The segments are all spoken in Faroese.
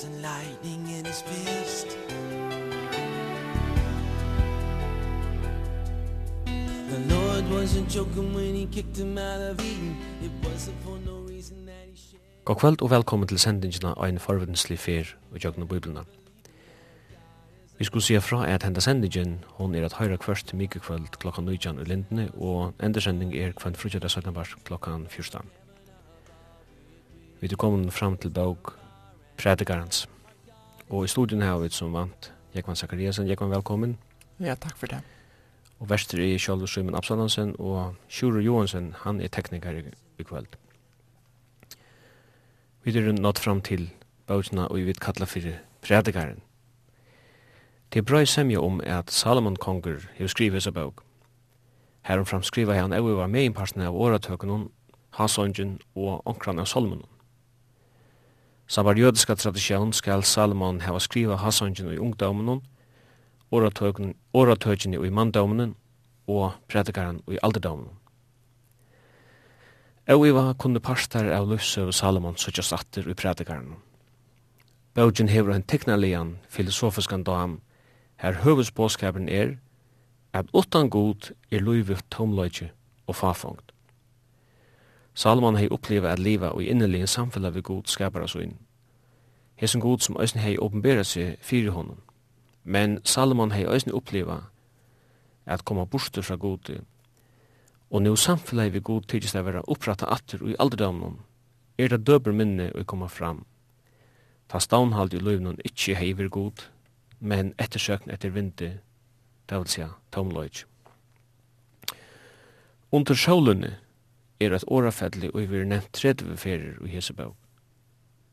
laughs and lightning in his fist The Lord wasn't joking when he kicked him out of Eden It wasn't for no reason that he shared God kveld og velkommen til sendingina av en forvindslig fyr og jøgna biblina. Vi skulle sige fra at henda sendingen, hon er at høyra kvørst mykje kvöld klokka 19 i Lindene, og endersending er kvöld frutjada 17 bars klokka 14. Vi er kommet fram til bøk predikarens. Og i studien har vi som vant Jekvan Zakariasen. Jekvan, velkommen. Ja, takk for det. Og verster er Kjolv Simon Absalonsen og Sjure Johansen, han er tekniker i, i kveld. Vi er nått fram til bautena og vi vil kalla fyrir predikaren. Det er bra i semja om at Salomon konger har skrivet seg bauk. Heromfram skriva han over var med i parten av åratøkken, hans og onkran av Solomonen. Sabar jødiska tradisjon skal Salomon hava skriva hasangen i ungdomen, oratøkene i mandomen og predikaren i alderdomen. Og var kunne parstar av løsøv Salomon søtjas satter i predikaren. Bøgjen hever en teknalian filosofiskan dam, her høvesbåskapen er at utan god er luivet tomløyge og fafangt. Salomon hei uppleva at liva og innerlige samfella vi god skapar oss inn. Hesen god som òsne hei åpenbæra seg fyrir honom. Men Salomon hei òsne uppleva at koma borster fra gode. Og nu samfellet vi god tydist det vera oppratta atter og i alderdamnum, er det døber minne og koma fram. Ta staunhald i løyvnun ikkje hei vir god, men ettersøkn etter vindi, det vil sja tomløyj. Under sjålunni, er at årafelli og vi er nevnt 30 ferir i Hesebøk.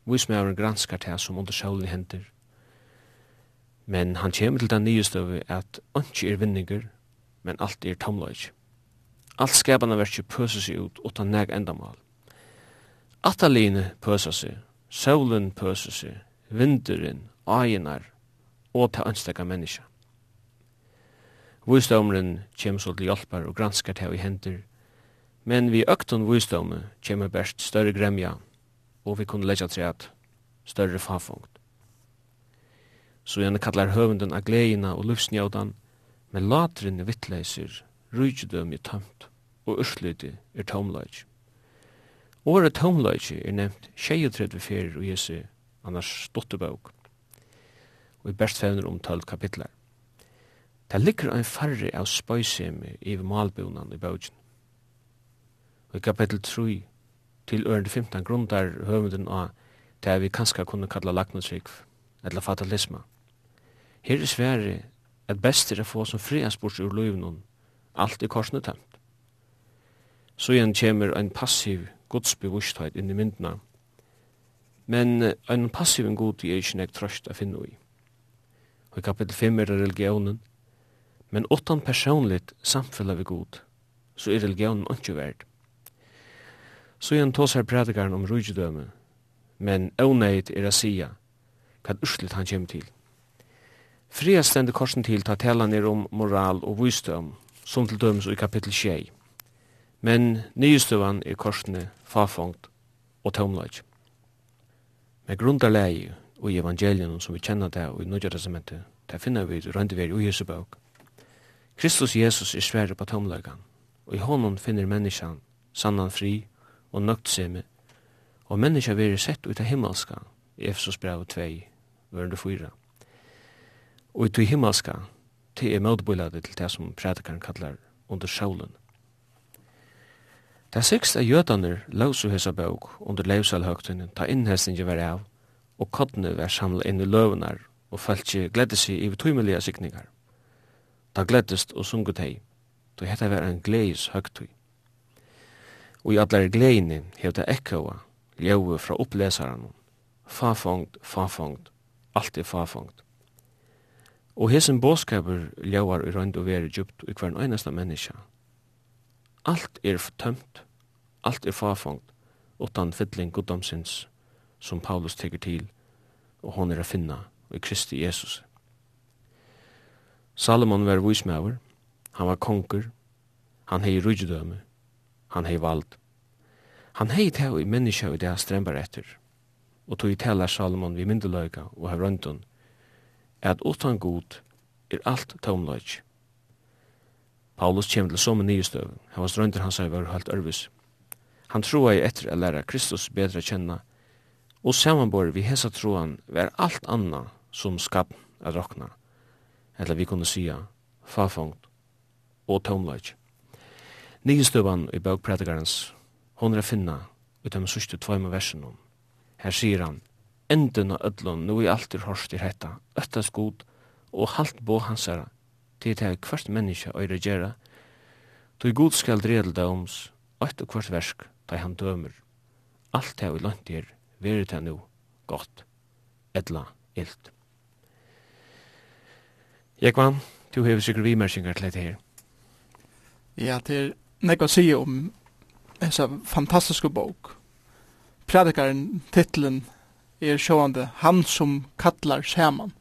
en granskar til som under sjålen hender. Men han kommer til den nye støve at ikke er vinninger, men alt er tomløyg. Alt skapana verkje pøser seg ut utan neg endamal. Ataline pøser seg, sjålen pøser seg, vinderen, aginar og til anstekka menneska. Vistøvmeren kommer så til hjelpar og granskar det i hender, men vi øktun vysdomme kjem best større gremja, og vi kunne leggja til at større fafungt. Så gjerne kallar høvenden av gleina og lufsnjaudan, men latrinne vittleiser, rujtjudøm er tamt, og urslyti er tomløyt. Året tomløyt er nevnt 23 fyrir og Jesu annars stottebøk, og i best fevner om 12 kapitlar. Det ligger ein farri av spøysemi i malbunan i bøgjen i kapittel 3 til ørende 15 grundar høvenden av det vi kanskje kunne kalla lagnotrykv, eller fatalisme. Her er svære at best er å få som friansbors ur løyvnun, alt i korsene tømt. Så igjen kommer en passiv godsbevustheit inn i myndna, men en passiv en god er ikke nek trøst å finne i. Og i kapittel 5 er religionen, men åttan personligt samfella vi god, så er religionen ikke verdt. Så igjen tåsar prædikaren om rujidøme, men avnøyd er a sia, hva urslit han kjem til. Fria stende korsen til ta talan er om moral og vysdøm, som til dømes i kapittel 6. Men nyestøvan er korsene fafongt og tømløg. Med grunderleie og i evangelien som vi kjenner det og i Nødja Testamentet, det finner vi røndeveri og Jesu bøk. Kristus Jesus er svære på tømløgan, og i hånden finner menneskene sannan fri og nøgtsemi, og menneska veri sett ut av himmelska, Efesos brev 2, vörende 4. Og ut av himmelska, det er møtbulade til det som prædikaren kallar under sjålen. Det sikst er jødaner lausu hessa bøg under leivsalhøgtunnen, ta innhestingen var av, og kodne var samla inn i løvunar, og fæltje gledde seg i vituymelige sikningar. Ta gleddest og sungu teg, då hetta var en gleis høgtug og i allar gleini hef det ekkoa ljøve fra opplesaren. fafongt, fafongt, alt er fafongt. Og hesen båskaper ljauar i røynd og veri djupt i hver einasta menneska. Alt er tømt, alt er fafongt, utan fytling goddomsins som Paulus teker til, og hon er a finna i Kristi Jesus. Salomon var vísmæver, han var konger, han hei rujudøme, han hei vald. Han hei teg i menneska i det han strembar etter, og tog i tella Salomon vi myndeløyga og hei røntun, at utan god er alt tomløyg. Paulus kjem til som en nyestøv, han var røntur hans hei var helt ørvis. Han troa i etter a læra Kristus bedre kjenna, og samanbor vi hesa troan var alt anna som skap a rokna, eller vi kunne sia, fafongt og tomløyg. Nigestøvan i bøkpratikarens, hon er finna ut av sørste tvøyme versen om. Her sier han, enden av ødlån, nu i alt er hørst i hetta, øttes god, og halt bo hans til det er hvert menneske å regjere, tog god skal dredel døms, oms, og hvert versk, da han dømer. Alt det er vi langt her, veri det nu, godt, edla, ilt. Jekvann, du hever sikkert vimersingar til dette her. Ja, til nekva å si om essa fantastiske bok. Predikaren, titlen, er sjåande Han som kallar saman.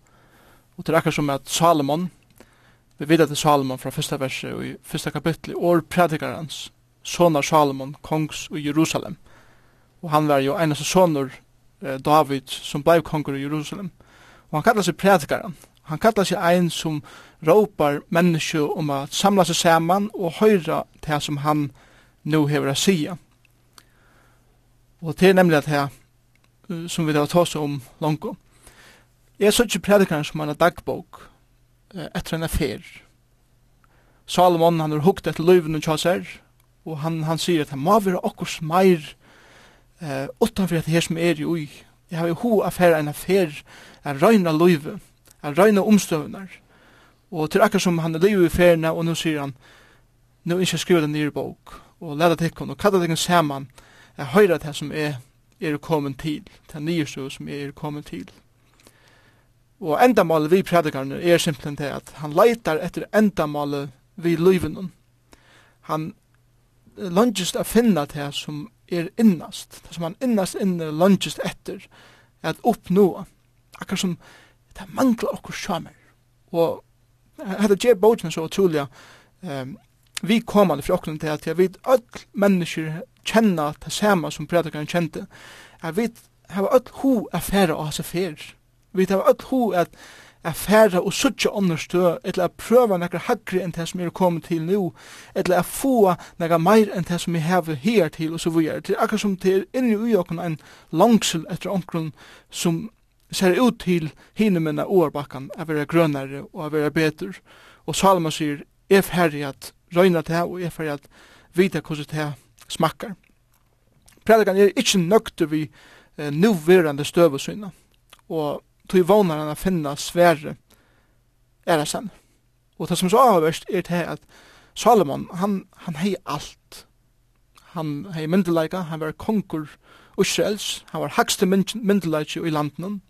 Og det er akkur som at Salomon, vi vet at det er Salomon fra første verset og i første kapitlet, og predikarens, sonar Salomon, kongs i Jerusalem. Og han var jo einaste sonar eh, David som blei kongur i Jerusalem. Og han kallar seg predikaren, Han kallar seg ein som råpar menneske om at samla seg saman og høyra det som han nu hever å sija. Og det er nemlig at det som vi har tås om langt. Jeg så ikke predikaren som han er dagbok etter en affær. Salomon han har hukt etter løyven og tjasser, og han, han sier at han må være okkurs meir eh, utanfor at her som er i ui. Jeg har jo ho affær en affær, en røyna løyve, Han røyna omstøvnar. Og til akkur som han er livet i ferna, og nu sier han, nu ikke skriva en nye bok, og leda tikkun, og kalla tikkun saman, er høyra det som er, er kommet til, det nye støv som er kommet til. Og endamålet vi predikarne er simpelthen det at han leitar etter endamålet vi liven. Han langest a finna det som er innast, det som han innast inne langest etter, at oppnå, akkar som det mangler okkur sjamer. Og hetta ger bókina så utrolig Ehm vi komandi fra okkur til at vi öll mennesker kjenna ta sama sum predikaren kjente, at vi hava öll hu a og hasa fer. Vi hava öll hu at afærra og suttja understø, eller a prøva nekra hagri enn det som er kommet til nu, ella a få nekra meir enn det som vi hava her til, og så videre. til er akkur som det er inni ui okkur en langsel etter onkrun som ser ut til hinne minna åarbakkan a vera grønare og a vera betur. Og Salma sier, er ferdig at røyna det og er ferdig at vita hvordan det smakkar. Predikan er ikkje nøgte vi eh, nuverande støvesyna og tog vånar han a finna sverre er sen. Og det som så avhverst er det at Salomon, han, han hei alt. Han hei myndelaika, han var konkur Israels, han var hagste myndelaika i landen,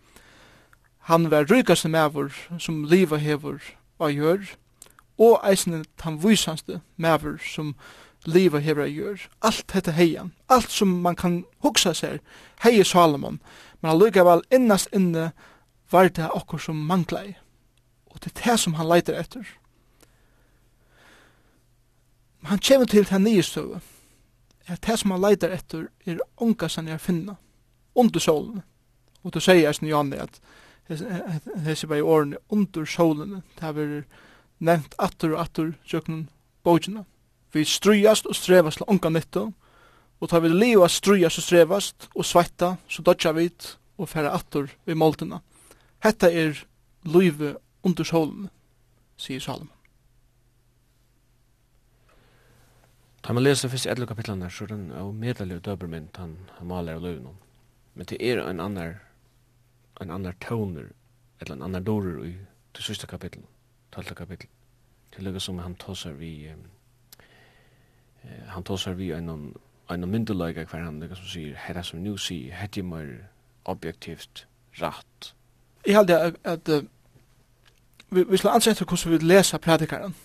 han var rykaste mæver som liva hever og gjør, og eisne han vysaste mæver som liva hever og gjør. Alt dette heian, alt som man kan hugsa seg, hei Salomon, men allikevel innast inne var det okkur som manglai. Og det er det som han leiter etter. Han kommer til den nye støve, at det som han leitar etter er onga som han er finna under solen. Og du sier eisen Janne at hese bei orn under solen ta ver nevnt atur og attur jøknun vi strujast og strevast onka netto og ta vi leva strujast og strevast og svætta så dodja vit og færa atur vi moltena hetta er luive under solen sier Salomon. Ta man lesa fyrst i kapitlan der, så er den av medelig døbermynd han, han maler av løven. Men det er en annan en annan toner, eller en annan dorer i det sista kapitlet, talta kapitlet. til lukka som han tosar vi, eh, han tosar vi en en myndelaga hver han lukka som sier, herra som nu sier, hette mer objektivt, rætt. Jeg halde at, at uh, vi, vi skal ansette hvordan vi lesa predikaren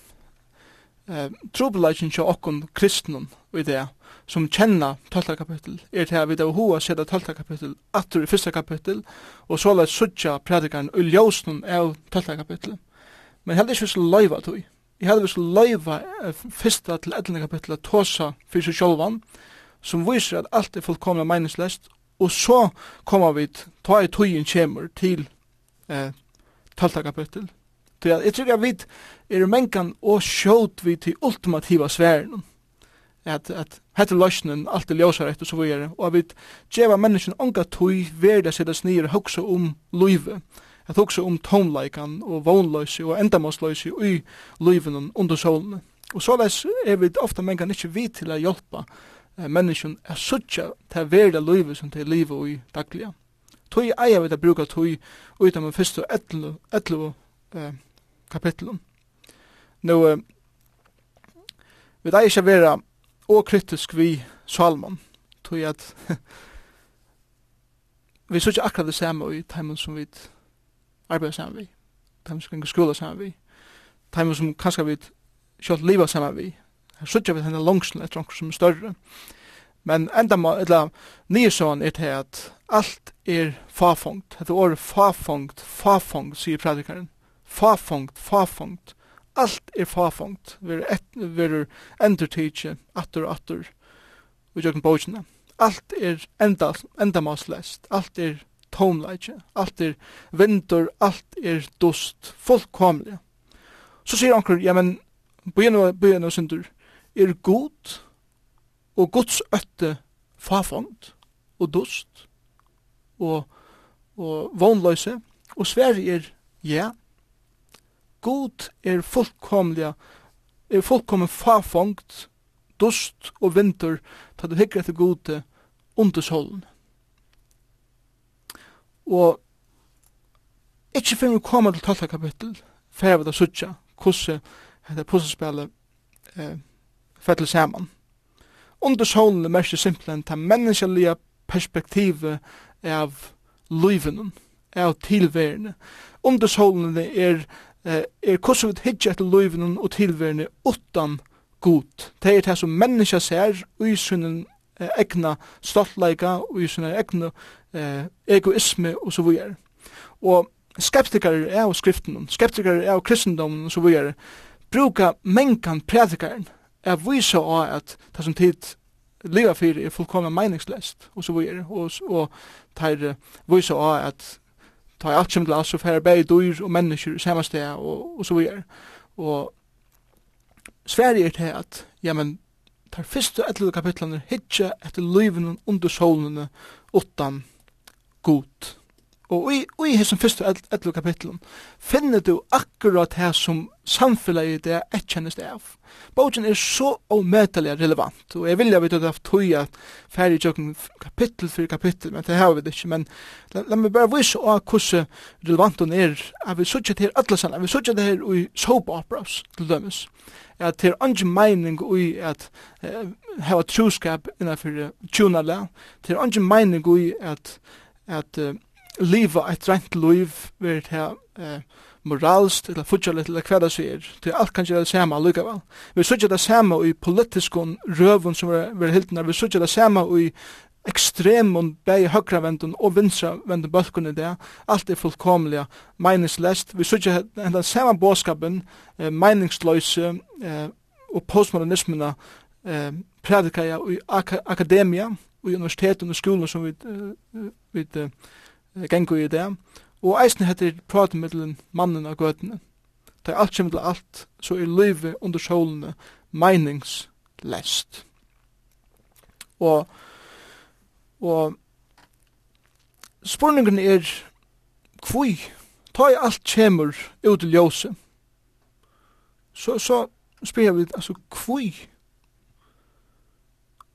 eh, trobelagen til okkon kristnum i det som kjenna 12. kapittel er til at vi da hoa sida 12. kapittel atur i 1. kapittel og så la sutja predikaren og ljósnum av 12. kapittel men heldig ikke vi skulle løyva tog jeg heldig vi skulle loiva fyrsta til 11. kapittel tåsa fyrir seg sjolvan som viser at alt er fullkomna meningslest og så kommer vi ta i tøyen kjemur til eh, 12. kapittel Så jeg tror jeg vet er menkan og sjåt vi til ultimativa sværen at, at hette løsnen alt er ljósar etter så videre og at vi djeva menneskjen onga tui verda sida snir hoksa om luive at hoksa om tomleikan og vognløysi og endamåsløysi i luiven under solene og såleis er vi ofta menkan ikkje vi til a hjelpa menneskjen er suttja til verda luive som til livet og i dagliga Tui eier vi til å bruka tui utan med fyrst og etlu eh, kapitlen. Nå, eh, vi da ikke være okritisk vi Salmon, tog at vi så ikke akkurat det samme i timen som vi arbeider sammen vi, timen som vi skola sammen vi, timen som kanskje vi kjølt livet sammen vi, her sutja vi henne langsen etter noe som er større, men enda må, eller nye sånn er til at alt er fafongt, etter året fafongt, fafongt, sier predikaren, fafongt, fafongt. alt er fafongt. Vi er et, verur endurtidsi, attur, attur, og jøkken bókina. Alt er enda, endamáslest, alt er tómleitje, alt er vindur, alt er dust, fullkomlig. Så sier anker, ja, men, bøyen og og er god, og gods øtte fafongt og dust, og, og vonløse, og Sverige er, ja, god er fullkomliga, er fullkommen fafongt dust og vinter, ta du hikker etter gode under solen. Og ikkje fyrir vi koma til 12. kapittel, fyrir vi da sutja kusse dette pussespillet eh, fettel saman. Under solen er mest simpelthen ta menneskelige perspektivet av livenum, av tilværende Under solen er eh, er hvordan vi hittir etter løyvene og tilværende utan god. Det er det som menneska ser i sin eh, egna stoltleika og i sin egna eh, egoisme og så videre. Og skeptikar er av skriften, skeptikar er av kristendommen og så videre, bruka mengan predikaren er vise av at det som tid liva fyrir er fullkomna meningslest og så videre, og, og, og det vise av at ta i alt som glas, og færa bæri dyr og mennesker samme sted, og, og så videre. Og Sverige er til at, ja, men, tar fyrste etter kapitlene hitje etter løyvene under solene utan god. Og i, i hessum fyrstu ellu kapittlum finner du akkurat her som samfélagið det er kjennist av. Bogen er så omøtelig relevant og jeg vilja vita at jeg tog at færri tjokken kapittel fyrir kapittel men det har vi det ikke men la la meg bare vise av hvordan relevant hun er at vi sutja her alla sann at vi sutja her i soap operas til dømes at det er angi meining ui at uh, hava truskap innanfyr tjunarlega det er angi meining ui at at uh, liva eit rent liv ver her eh, moralst eller futjalit eller hva det sier. til alt kan gjøre det samme allikevel. Vi sutja det samme i politiskon røvun som er, er hiltene. Vi sutja det samme i ekstremon bei høgra vendun og vinstra vendun bølkun i det. Alt er fullkomlega meningslest. Vi sutja hendan samme båskapen, eh, meningsløyse eh, og postmodernismina eh, predikaja i ak akademia, og i universiteten og skolen som vi, uh, vi eh, gengu i det. Og eisen heter praten mannen av gøtene. Det er alt kjem til alt, så er livet under solene meningslest. Og, og spurningen er kvui, ta i alt kjemur ut i ljose. Så, så spyrir vi, altså, kvui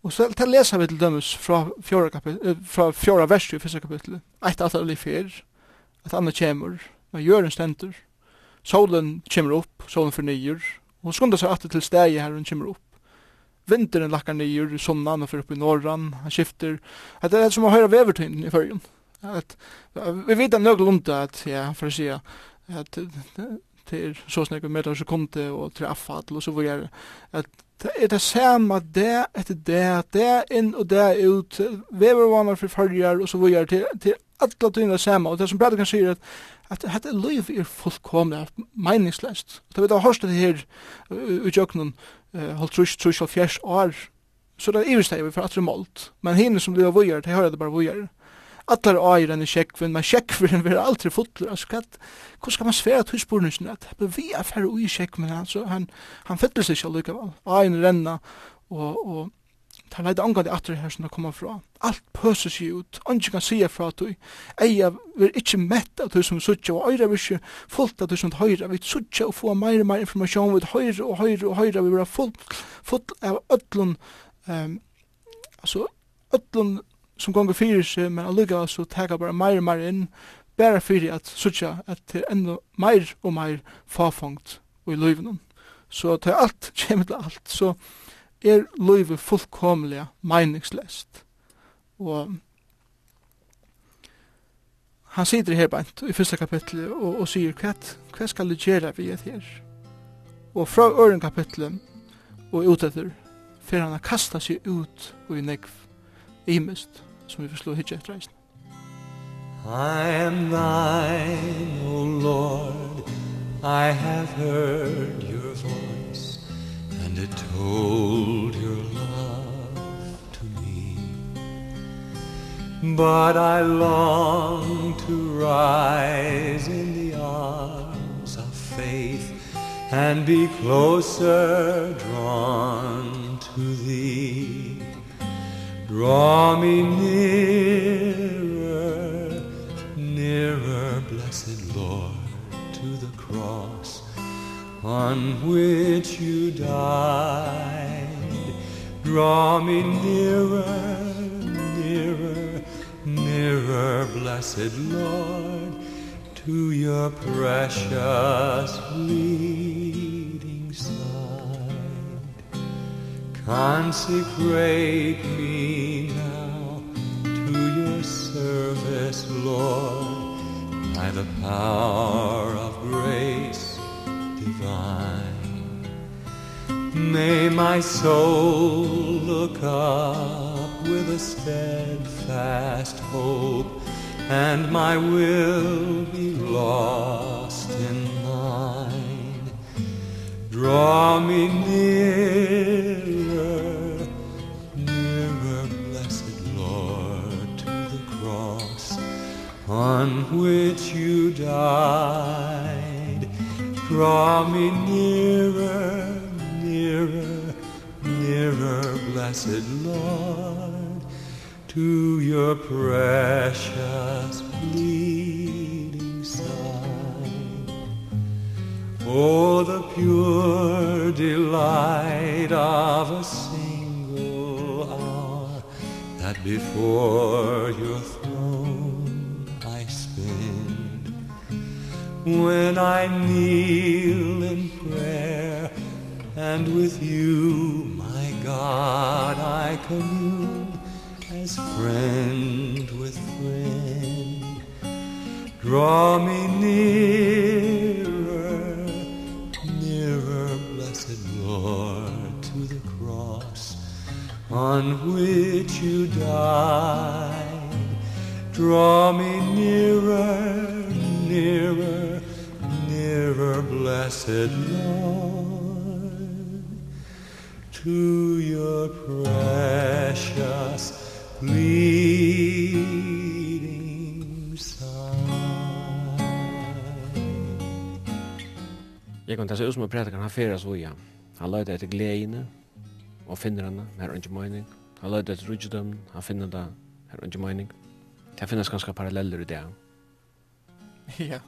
Og så til lesa vi til dømes fra fjorda, kapitlet, fra fjorda vers i fyrsta kapitlet. Eit alt er fyr, at anna kjemur, og gjør en stendur. Solen kjemur opp, solen fornyer, og hun skundar seg alltid til stegi her hun kjemur opp. Vinteren lakkar nyer, sunnan og fyrir opp i norran, han skifter. Det er som å høyra vevertøyden i fyrjun. At, vi vet at nøg lunda at, ja, for å si at det er så snakk meter sekunde og til affall og så videre. At Det er det samme det etter det, det inn og det ut, vevervaner for farger og så videre til, til alle tingene det samme. Og det som Bradley kan si at at dette liv er fullkomlig meningsløst. Da vi da har hørt det her i jøkkenen, holdt trus, trus og fjers år, så det er iversteg vi for at det er målt. Men henne som blir vøyer, det hører det bare vøyer allar eier enn i sjekkven, men sjekkven vil aldri fotler, altså hva, hva skal man svære til spørnesen, at det vi er færre ui sjekkven, altså han, han fyller seg ikke allikevel, eier renna, og, og tar leid angående atter her som det kommer fra. Alt pøser seg ut, andre kan sige fra at du, eia vil ikkje mett av du som suttja, og øyra vil ikkje fullt av du som høyra. vi suttja og få meir og meir informasjon, vi høyra og høyra og høyra, vi vil ha fullt, fullt av ötlun, um, altså ötlun som gonger fyrir seg, men alluga så teka bara meir og meir inn, bara fyrir at sutja at det er enda meir og meir farfangt i løyvnum. Så til alt, kjem til alt, så er løyve fullkomlega meiningslest. Og han sitter her bænt i fyrsta kapitlet og, og sier hva, hva skal du gjøre vi et her? Og fra øren kapitlet og utetter, for han har kastet seg ut og i negv, imest som vi forslår hitje etter reisen. I am thine, O Lord, I have heard your voice, and it told your love to me. But I long to rise in the arms of faith, and be closer drawn to thee. Draw me nearer, nearer, blessed Lord, to the cross on which you died. Draw me nearer, nearer, nearer, blessed Lord, to your precious feet. Consecrate me now to your service, Lord, by the power of grace divine. May my soul look up with a steadfast hope, and my will be lost in thine. Draw me near on which you died draw me nearer nearer nearer blessed lord to your precious bleeding side. Oh the pure delight of a single hour that before your when I kneel in prayer and with you my God I commune as friend with friend. Draw me nearer nearer blessed Lord to the cross on which you died. Draw me nearer nearer ever blessed Lord to your precious bleed Jeg kan ta seg ut som en prædikant, han fyrir så ja. Han løyde etter gledene, og finner henne, her er ikke mening. Han løyde etter rydgjødømmen, han finner det, her er ikke mening. Det finnes ganske paralleller i det. Ja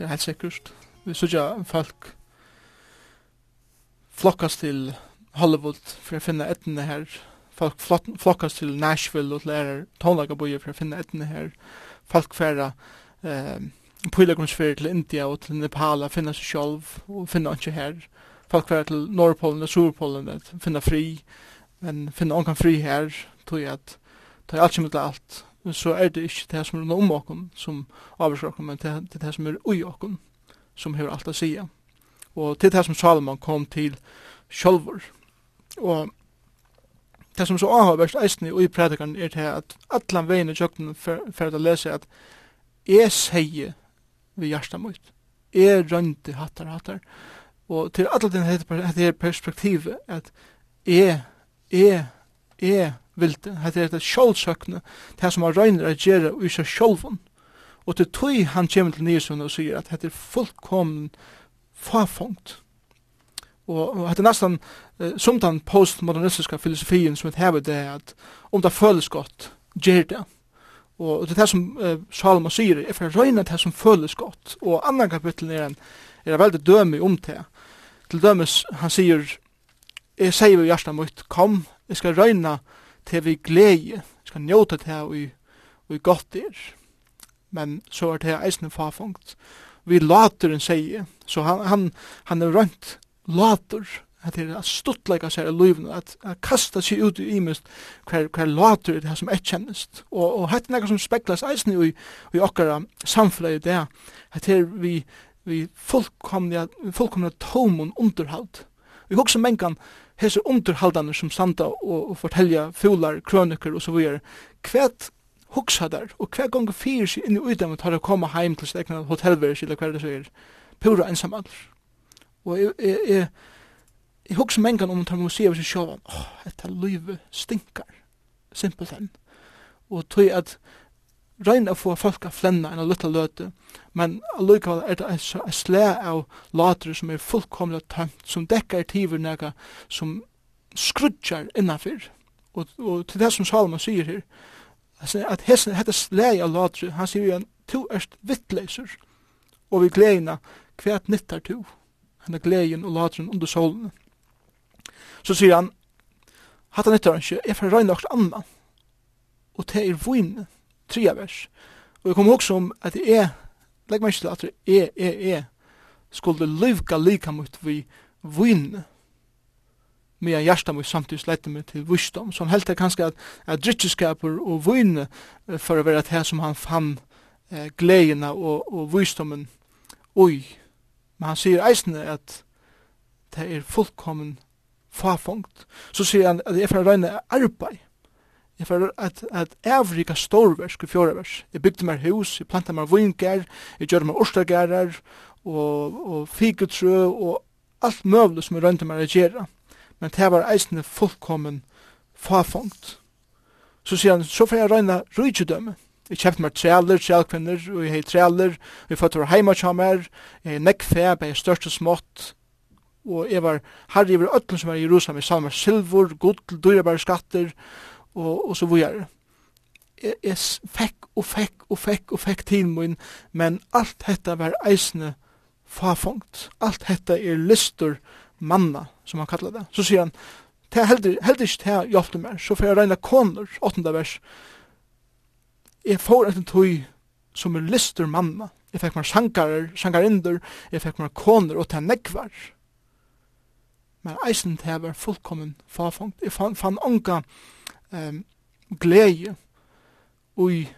det er helt sikkert. Vi sørger folk flokkas til Hollywood for å finne etnene her. Folk flokkas til Nashville og til lærer tonlagabøye for å finne etnene her. Folk færa eh, pylagrunnsfyrir til India og til Nepal og finne seg sjolv og finne ikke her. Folk færa til Norrpolen og Surpolen og finne fri, men finne ongan fri her, tog jeg at det er alt som er alt så er det ikke det som er om åkken som avgjør åkken, men det, det er det som er ui åkken som hever alt å sige. Og til det som Salomon kom til sjølver. Og det som så avhåverst eisen i ui predikaren er det at allan veien i tjøkken for å lese at jeg sier vi hjertet mot. Jeg rønte hattar hattar. Og til alle den hette perspektivet at jeg, jeg, jeg vilde, hette er det sjålsøkne, det som han røyner å gjøre i seg sjålvun. Og til tøy han kommer til Nyrsund og sier at hette er fullkommen farfongt. Og, og hette er nesten uh, som den postmodernistiske filosofien som hever det at om det føles godt, gjør det. Og det er det som uh, Salma sier, er for å røyne det som føles godt. Og andre kapittel er en, er en veldig døme om det. Til dømes, han sier, jeg sier jo hjertet mitt, kom, jeg skal røyne det til vi glede, skal njóta til her vi godt er. Men så er det her eisne farfungt. Vi later en seie, så han, han, han er rønt later, at det er stuttleika seg i livet, at, at kasta seg ut i imest hver, hver later det som er kjennest. Og, og hette nekka som speklas eisne i, i okkara samfunnet i det, at her vi, vi fullkomna, fullkomna tomon underhald. Vi hoksa mengan, hese underhaldaner som standa og, og fortelja fuglar, krøniker og så videre, kvæt hugsa der, og hver gong fyrir sig inn i utan tar å koma heim til stegna hotellverðs eller hver det sier, pura ensam. Og jeg, jeg, jeg, jeg hugsa mengan om tar museet sin sjóvan, åh, oh, dette livet stinkar, simpelthen. Og tog at røyna å få folk å flenne enn å lytta løte, men allikevel er det en slæ av later som er fullkomlig tømt, som dekker tiver nega som skrudjar innanfyr. Og, og til det som Salman sier her, at hessen hette slæ av later, han sier jo en to erst vittleiser, og vi gleina kvært nyttar to, han er gleien og lateren under solen. Så sier han, hatt han nyttar han ikke, jeg får røyne okkur annan, og det er vinen, tria vers. Og jeg kom også om at det er, legg meg ikke til at det er, er, er, skulle lyvka lika mot vi vinn med en hjärsta mot samtidig slette meg til visdom, som helt er kanskje at, at drittskaper og vinn for å være det som han fann eh, gledena og, og visdomen oi. Men han sier eisene at det er fullkommen farfångt. Så sier han at jeg får røyne arbeid Jeg får at, at evrika storversk i fjore vers. Jeg bygde meg hus, jeg plantet meg vinker, jeg gjør meg orstagerer, og, og fiketrø, og alt møvle som jeg rønte meg å gjøre. Men det var eisende fullkommen fafongt. Så sier han, så får jeg røyne rydgjødømme. Jeg kjøpte meg trealer, trealkvinner, og jeg har trealer, og jeg fått var heima kjammer, jeg har nekkfe, jeg hei størst og smått, og jeg var herre i øtlen som er i Jerusalem, jeg sa meg silver, gull, dyrebare skatter, og, og så videre. Jeg, jeg fikk og fikk og fikk og fikk til min, men alt dette var eisende fafungt. Alt dette er lyster manna, som han kallar det. Så sier han, det heldur, heldig ikke det hjelpte meg, så får jeg regne koner, åttende vers. Jeg får etter tog som er lister manna. Jeg fikk meg sjankarer, sjankarinder, jeg fikk meg koner og til nekvar. Men eisen til jeg var fullkommen farfungt. Jeg fann, fann onka, um, glede ui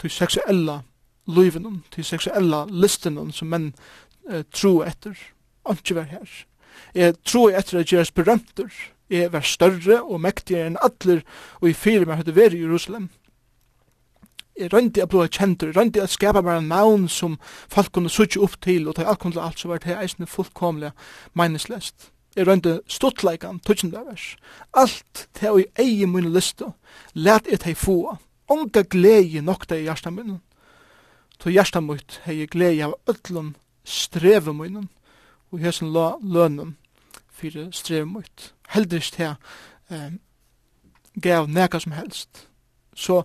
til seksuella livenum, til seksuella listenum som menn uh, tro etter. Anki var her. Jeg tro etter at jeg er berømter. Jeg var større og mektigere enn atler og i fire meg høyde veri i Jerusalem. Jeg rønte jeg blod kjentur, jeg rønte jeg skapa meg en navn som folk kunne sutja opp til og ta alkohol alt som var det eisne fullkomlega meningslest. Jeg røynte stuttleikan, tutsjende vers. Alt til å eie mun listu, let et hei få. Onga glei nok det i hjarta munnen. To hjarta mutt hei glei av ötlun streve munnen, og hesson la lønnen fyrir streve mutt. Heldrist hei eh, gav neka som helst. Så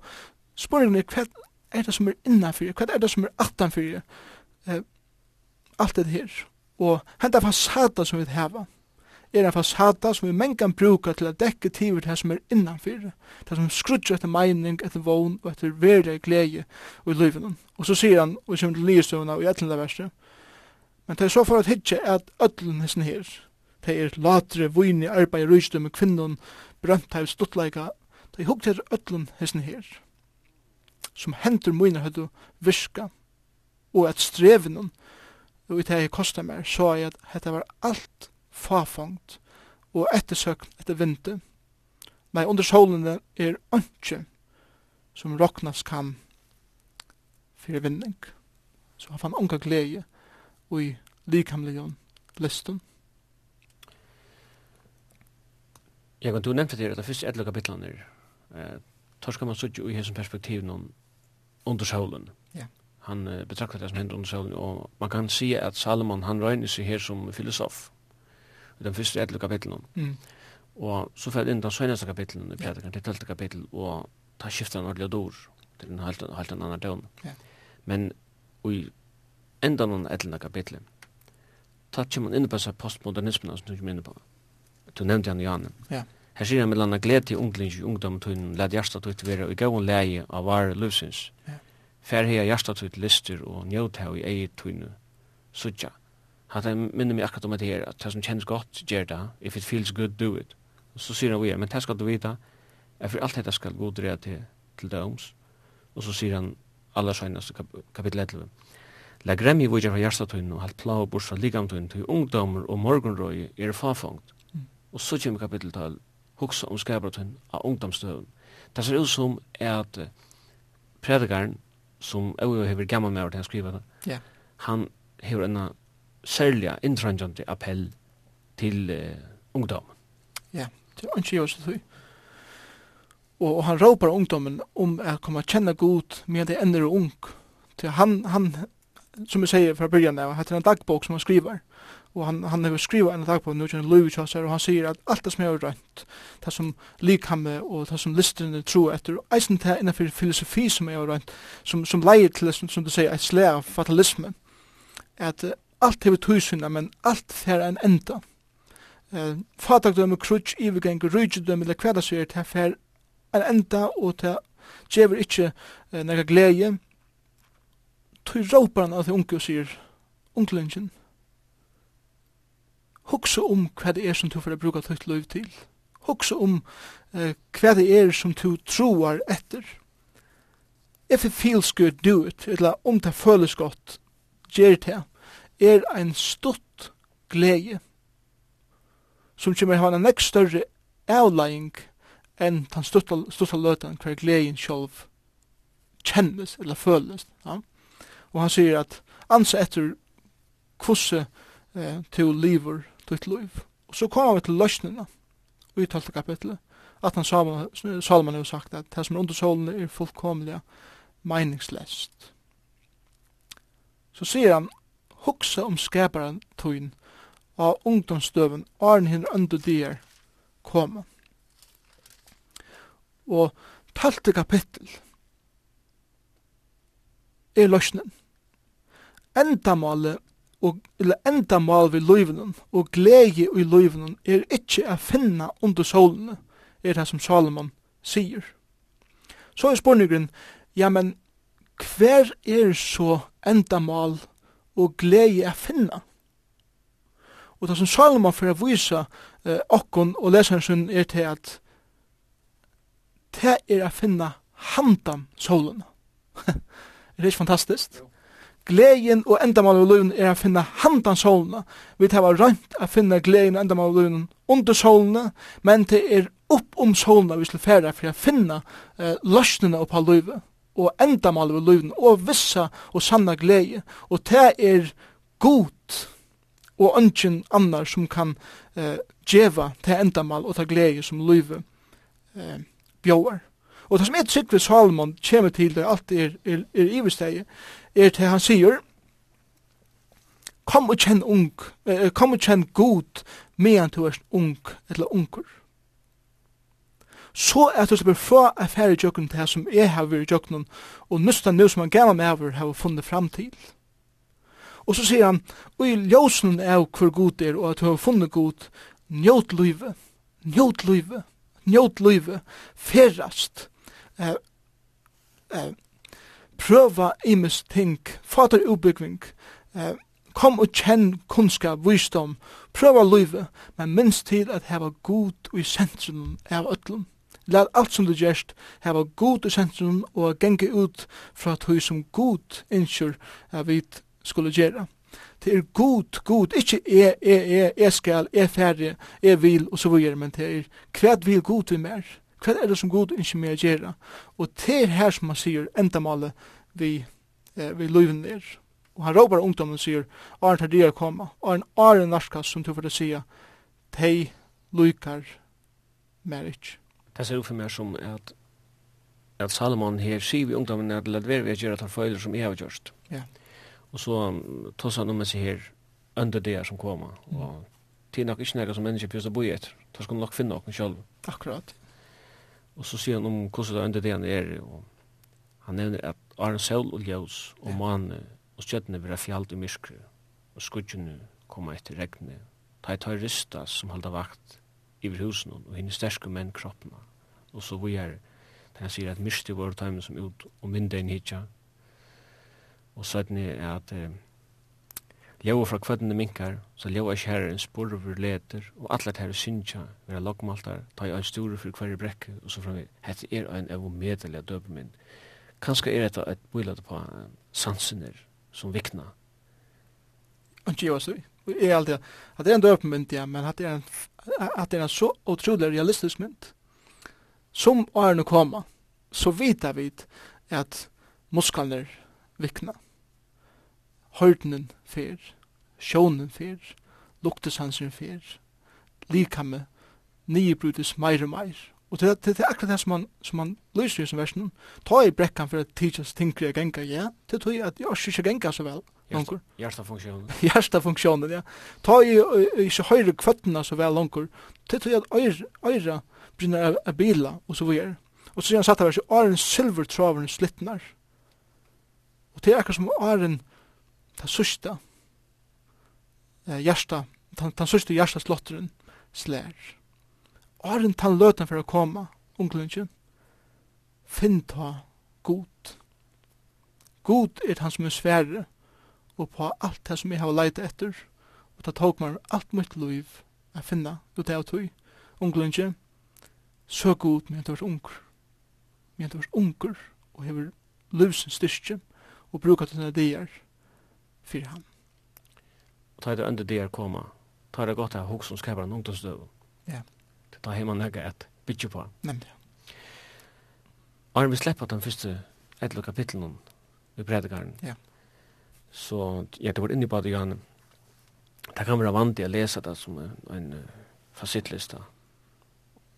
spørgen er hva er det som er innanfyrir, hva er det som er attanfyrir, eh, alt det her. Og henda fasada som vi hava, er en fasada som vi menn kan til å dekke tiver det som er innanfyr, det som skrutja etter meining, etter vogn og etter verre glede og i livet. Og så sier han, og kommer til livstøvna og i etlanda verset, men det er så for at hitje at ötlen hessen her, det er latre, vini, arbeid, rujstum, kvinnon, brønthev, stuttleika, det er hukt etter ötlen hessen her, som hendur mine høydu virka, og at strevinon, og i det jeg kostar meg, så er at dette var alt fafangt og ettersøkt etter vinte. Nei, under solene er ønske som roknas kan fyrir vinning. Så han fann unga glede og i likamlige listen. Jeg kan du nevnte til at det første etter kapitlet er eh, tar skal man suttje i hessum perspektiv noen under solen. Ja. Han eh, betraktar det som hender under solen, og man kan si at Salomon, han røyner seg her som filosof i den første etter kapitlen. Mm. Og så fell inn den seneste kapitlen i Peter til 12. kapittel, og ta skiftet han ordentlig dår til en halvt, halvt en annen døgn. Ja. Men i enda noen etter kapitlet, ta kommer man inn på seg postmodernismen som du kommer inn på. Du nevnte han, Janne. Ja. Her sier han mellom glede til ungling i ungdomtøyden, led hjertet ut være i gavn leie av vare løsens. Ja. Fær Færheia hjertet ut lister og njøt njøthet i eget tøyne, suttja. Ja Hatt jeg minner meg akkurat om det her, at det som kjennes godt gjør det, if it feels good, do it. Og så sier han vi men det skal du vita, er for alt dette skal god dreie til, til døms. Og så sier han, aller søgnast kap kapittel 11. La gremmi vujja fra hjertatøyne og halt plau bors fra ligamtøyne til ungdommer og morgenrøy er fafangt. Mm. Og så kommer kapittel 12, huksa om skabratøyne av ungdomstøyne. Det ser ut som at uh, predikaren, som Øyvind hever gammal med å skriva det, yeah. han hever enn særlig intrangende appell til uh, ungdommen. Ja, det er ikke jo så tøy. Og han råpar ungdommen om å komme kjenne god med det ender og ung. Til han, han, som jeg sier fra början av, heter en dagbok som han skriver. Og han, han har skrivet en dagbok nu kjenner Louis Chaucer, og han sier at alt det som jeg har rønt, det som likhamme og det som listerne tror etter, og eisen det innenfor filosofi som jeg har rønt, som, som leier til, som, som du sier, et slag av fatalismen. At alt hefur tusinna, men alt fer en enda. Eh, fatagdømme, krutsk, ivergeng, rujgdømme, eller hva det sier, det fer en enda, og det gjever ikkje eh, nega glede. Tøy råpar han av det unge og sier, unglingen, hugsa om hva det er som du får bruka tøyt løyv til. Hugsa om eh, hva det er som du troar etter. If it feels good, do it. Eller om det føles godt, gjer det er ein stutt glede som kommer ha en nekst større avlæging enn den stutta, stutta løtan hver gleden sjálf kjennes eller føles. Ja? Og han sier at ansa etter kvosse eh, til liver ditt liv. Og så kommer vi til løsningene i 12. kapitlet at han Salman, Salman har sagt at det som er under solen er fullkomlig meningslest. Så sier han hugsa om skaparen tøyn av ungdomsdøven åren hinn øndu dyr koma. Og talte kapittel er løsnen. Endamålet og eller endamål við lívinum og glei í lívinum er ikki at finna undir sólina er tað sum Salomon sier. So er spurningin, ja men hver er so endamål og glede er finna. Og det som Salomon for å vise eh, okkon og leseren sin er til at det er å finna handan solen. er det ikke fantastisk? Gleien og endamal og løven er å finna handan solen. Vi tar rønt å finne gleien og endamal og løven under solen, men det er opp om solen vi skal fære for å finna eh, løsningene av løven og endamal ved løven, og vissa og sanna glede, og det er god og ønsken annar som kan eh, djeva til endamal og ta glede som løve eh, bjóar. Og det som er sikkert Salomon kommer til det alt er, er, er ivestegi, er til han sier, kom og kjenn ung, eh, kom og kjenn god medan du er ung, eller unger så at du slipper fra affære i jøkken til det som jeg har vært i jøkken, og nøstan nu som han gav med over har funnet fram til. Og så sier han, og i ljósen av hver god er, og at du har funnet god, njøt løyve, njøt løyve, njøt løyve, ferast, eh, eh, prøva imes ting, fater ubyggving, eh, kom og kjenn kunnskap, visdom, prøva løyve, men minst til at heva god i sentrum av ötlum. Lær alt som du gjerst hava god i sentrum og genge ut fra tog som god innskjur a vi skulle gjera. Det er god, god, ikkje e, e, e, e skal, e færre, e vil og så videre, men det er hva vil god vi mer? Hva er det som god innskyr mer gjera? Og det er her som han sier endamålet vi, eh, vi løyven er. Og han råpar ungdommen og sier, Arne tar dyr koma, Arne, Arne Narskas som du får det sier, tei lukar mer ikkje. Det ser ut for meg som at at Salomon her sier vi ungdommen at let være vi å gjøre tar han som jeg har gjort. Ja. Og så tos han om seg her under det som kommer. Mm. Og til nok ikke noe som mennesker pjøs å bo i etter. Da skal nok finne noen selv. Akkurat. Og så sier han om hvordan det under det han er. Og han nevner at Arne Saul og Ljøs og ja. Mane og Stjøttene vil ha fjallt i myskre. Og skudgjene kommer etter regnet. Ta i terrorister som holder vakt i husen og hinne sterske menn kroppene og så vi er, han sier at miste var timen som ut og mynda inn hitja. Og så er at eh, ljau fra kvøttene minkar, så ljau er kjære en spurver for leter, og alle tære synsja vera lagmaltar, ta i en store for hver brekke, og så framveg, hette er en evomedelig døpermynd. Kanskje er dette et bøylet på sansener som vikna. Og ikke jo, så vi er alltid, at det er en døpermynd, ja, men at det er en, at det er en så utrolig realistisk mynd, som årene kommer, så vita vi at muskalner vikna. Hørdenen fer, sjånen fer, luktesansen fer, likamme, nybrytes meir og meir. Og det, det, det er akkurat det som man, som man lyser i som versen. Ta i brekkan for at tidsas tinkri a genga, ja, Det tror jeg at jeg ikke genga så vel. Lonkur. Hjärsta funktionen, ja. Ta i ikkje høyre kvøttene så vel Det tror jag at øyra brinner av bila, og så videre. Og så sier han satt av seg, åren silvertraveren slittnar. Og det er akkur som åren ta sørsta hjärsta ta sørsta hjarta slotteren slær. en ta løtan for å komma onklunchen. Finn ta god. God er han som er sverre og på alt det som jeg har leit etter, og det tok meg alt mitt liv å finne ut av tog, unglunge, så god med at du var unger, med at du var unger, og hever livsens styrke, og bruka dine dier for ham. Og ta det under dier koma, ta det godt av hos som skaper en ungdomsdøv. Ja. Det tar hjemme nøyga et bytje på. Nemlig. Arne, vi slipper den første etter kapitlen om i predikaren. Ja. Yeah. Så jag det var inne på det igen. Det kan være vant å lese det som en uh, facitlista.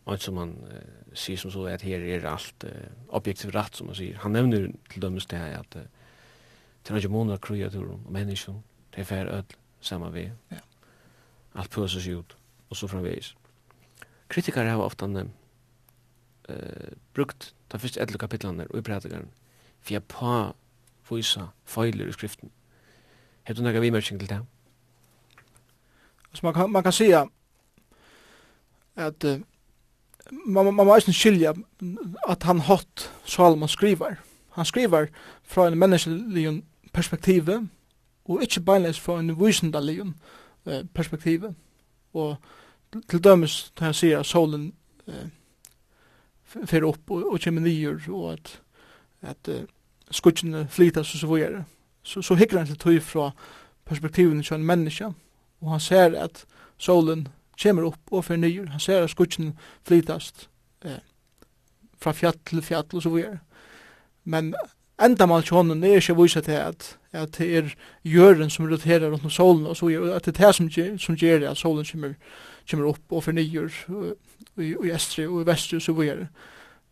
Og som man uh, ser som så at her er allt uh, objektivt rätt som man sier. Han nämner till dömes det her, att uh, det er ikke måneder kreaturer og mennesker, det er för ødel, samma vi. Ja. Alt pøses ut och så framveis. Kritiker har ofta uh, brukt de første edle kapitlene och i predikaren for jeg på visa feiler i skriften Har du några vimerking til det? Alltså man kan man kan säga at uh, man man, må eisen skilja at han hatt Salomon skriver. Han skriver fra en menneskelig perspektiv og inte beinleis fra en vysendalig eh, perspektiv. Og til dømes när han säger solen eh, fer upp og, og kommer nyer og at, at eh, skutsjene flytas og så vidare så, så hikker han til tøy fra perspektiven til en menneske, og han ser at solen kommer opp og fornyer, han ser at skutsen flytast eh, fra fjall til fjall og så videre. Men enda mal til hånden er ikke viset til at, at det er jøren som roterer rundt solen, og så videre, at det er det som, som gjør det, at solen kommer, kommer opp og fornyer i, i Estri og i Vestri og så videre.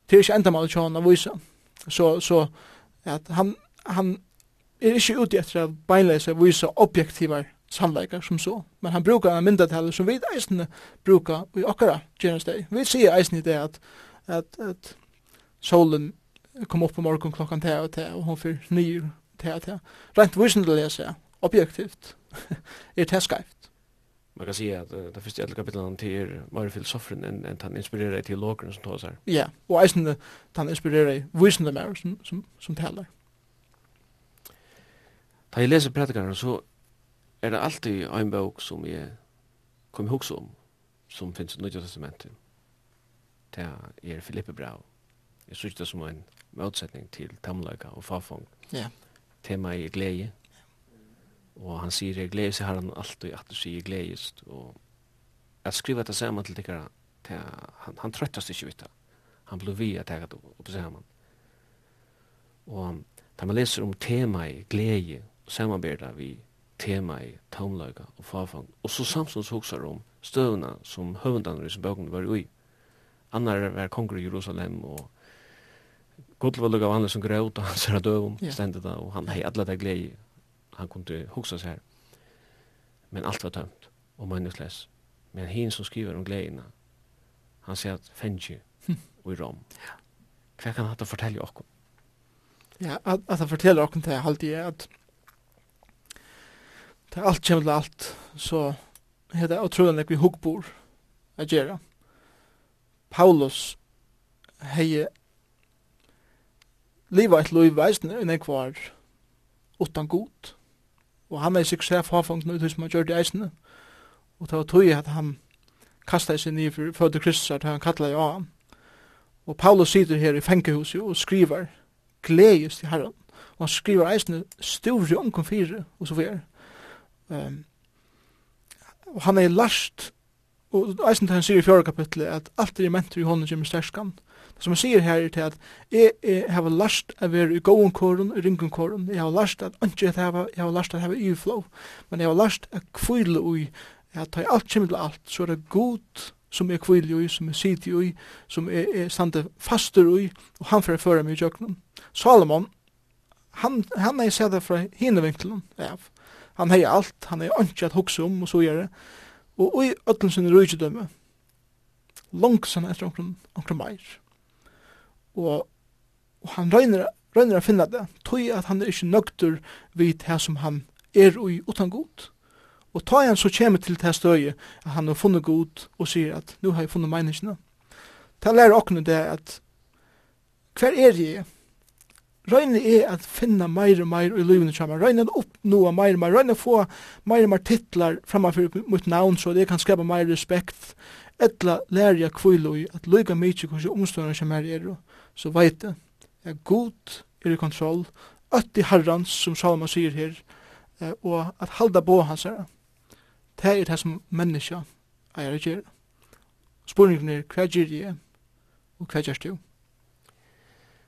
Det er ikke enda mal til hånden å vise. Så, så at han, han er ikke ute etter å beinleise og vise objektiver sannleikar som så, men han brukar en myndatale som vi eisne brukar i okkara gjerningsdeg. Vi sier eisne i det at, at, at solen kom opp på morgon klokkan te og te, og hon fyr nyr te og te. Rent visendelig jeg sier, objektivt, er det skreift. Man kan si at uh, det første etter kapitlet til er mer filosofen enn en han inspirerer i teologerne som tås her. Ja, og eisne han inspirerer i visendelig mer som, som, som taler. Da jeg leser prædikaren, så er det alltid en bok som jeg kommer ihåg om, som finnes i Nødja Testamentet. Det er Filippe Brau. Jeg synes det som en motsetning til tamløyga og farfong. Ja. Tema er glede. Og han sier, jeg glede seg har han alltid at du sier gledest. Og at skriva det sammen til tikkara, han, han trøttast ikke vitt. Han blir vi at jeg det opp saman. Og da man leser om tema i glede, samarbeida vi tema i taumløyga og farfang. Og så samsons hoksar om støvna som høvendaner i bøkene var ui. Annar var konger i Jerusalem og Gudl var lukka vanlig som grøt og han ser døvum yeah. stendet da og han hei alla det glei han kunne hoksa seg her. Men alt var tømt og meningsles. Men hin som skriver om gleina han sier at fengi og i rom. Hva kan han hatt å fortelle okkur? Ja, at, at han forteller okkur det alltid at Det er alt kommer til alt, så er det utrolig nek vi hugbor a gjerra. Paulus hei liva et loiv veisne enn jeg var utan god. Og han er sikkert seg farfangt ut som han gjør det eisne. Og det var tog at han kastet seg nye for fødde Kristus at han kallet jo han. Og Paulus sitter her i fengehuset og skriver gledes til herren. Og han skriver eisne store omkom fire og så videre. Um, og han er last, og eisen han sier i fjore kapitlet, at alt er mentor i hånden kommer sterskan. Det som han sier her er til at jeg, jeg har last av være i gåen kåren, i ringen kåren, jeg har last at ikke at jeg har, jeg har last at jeg har uflow, men jeg har last at kvile ui, at ta alt kommer til alt, så er det god som er kvile ui, som er sidi ui, som er, er stande fastur ui, og han fyrir fyrir mig i jøknum. Salomon, han, han er sæða fra hinne vinklen, ja, han hei alt, han hei ikke at hukse om, og så gjør det. Og, i ødlen sin rujtidømme, langsan etter omkring, omkring meir. Og, og han røyner, røyner å finne det, tog at han er ikke nøgter vid det som han er ui utan god. Og ta han så kommer til det støye, at han har funnet god, og sier at nu har jeg funnet menneskene. Ta lærer åkne det at, hver er jeg, Røyne er at finna meir og meir i livene kjama. Røyne er at oppnåa meir og meir. Røyne er få meir og meir titlar framfor mot navn, så det kan skapa meir respekt. Etla lærer jeg kvilo i at lyga mykje hvordan omstående som er er. Så veit jeg, jeg god er i kontroll, øtt i herrans, som Salma sier her, og at halda på hans her. Det er det som menneska er å gjøre. Spurningen er hva gjør jeg, og hva gjør du?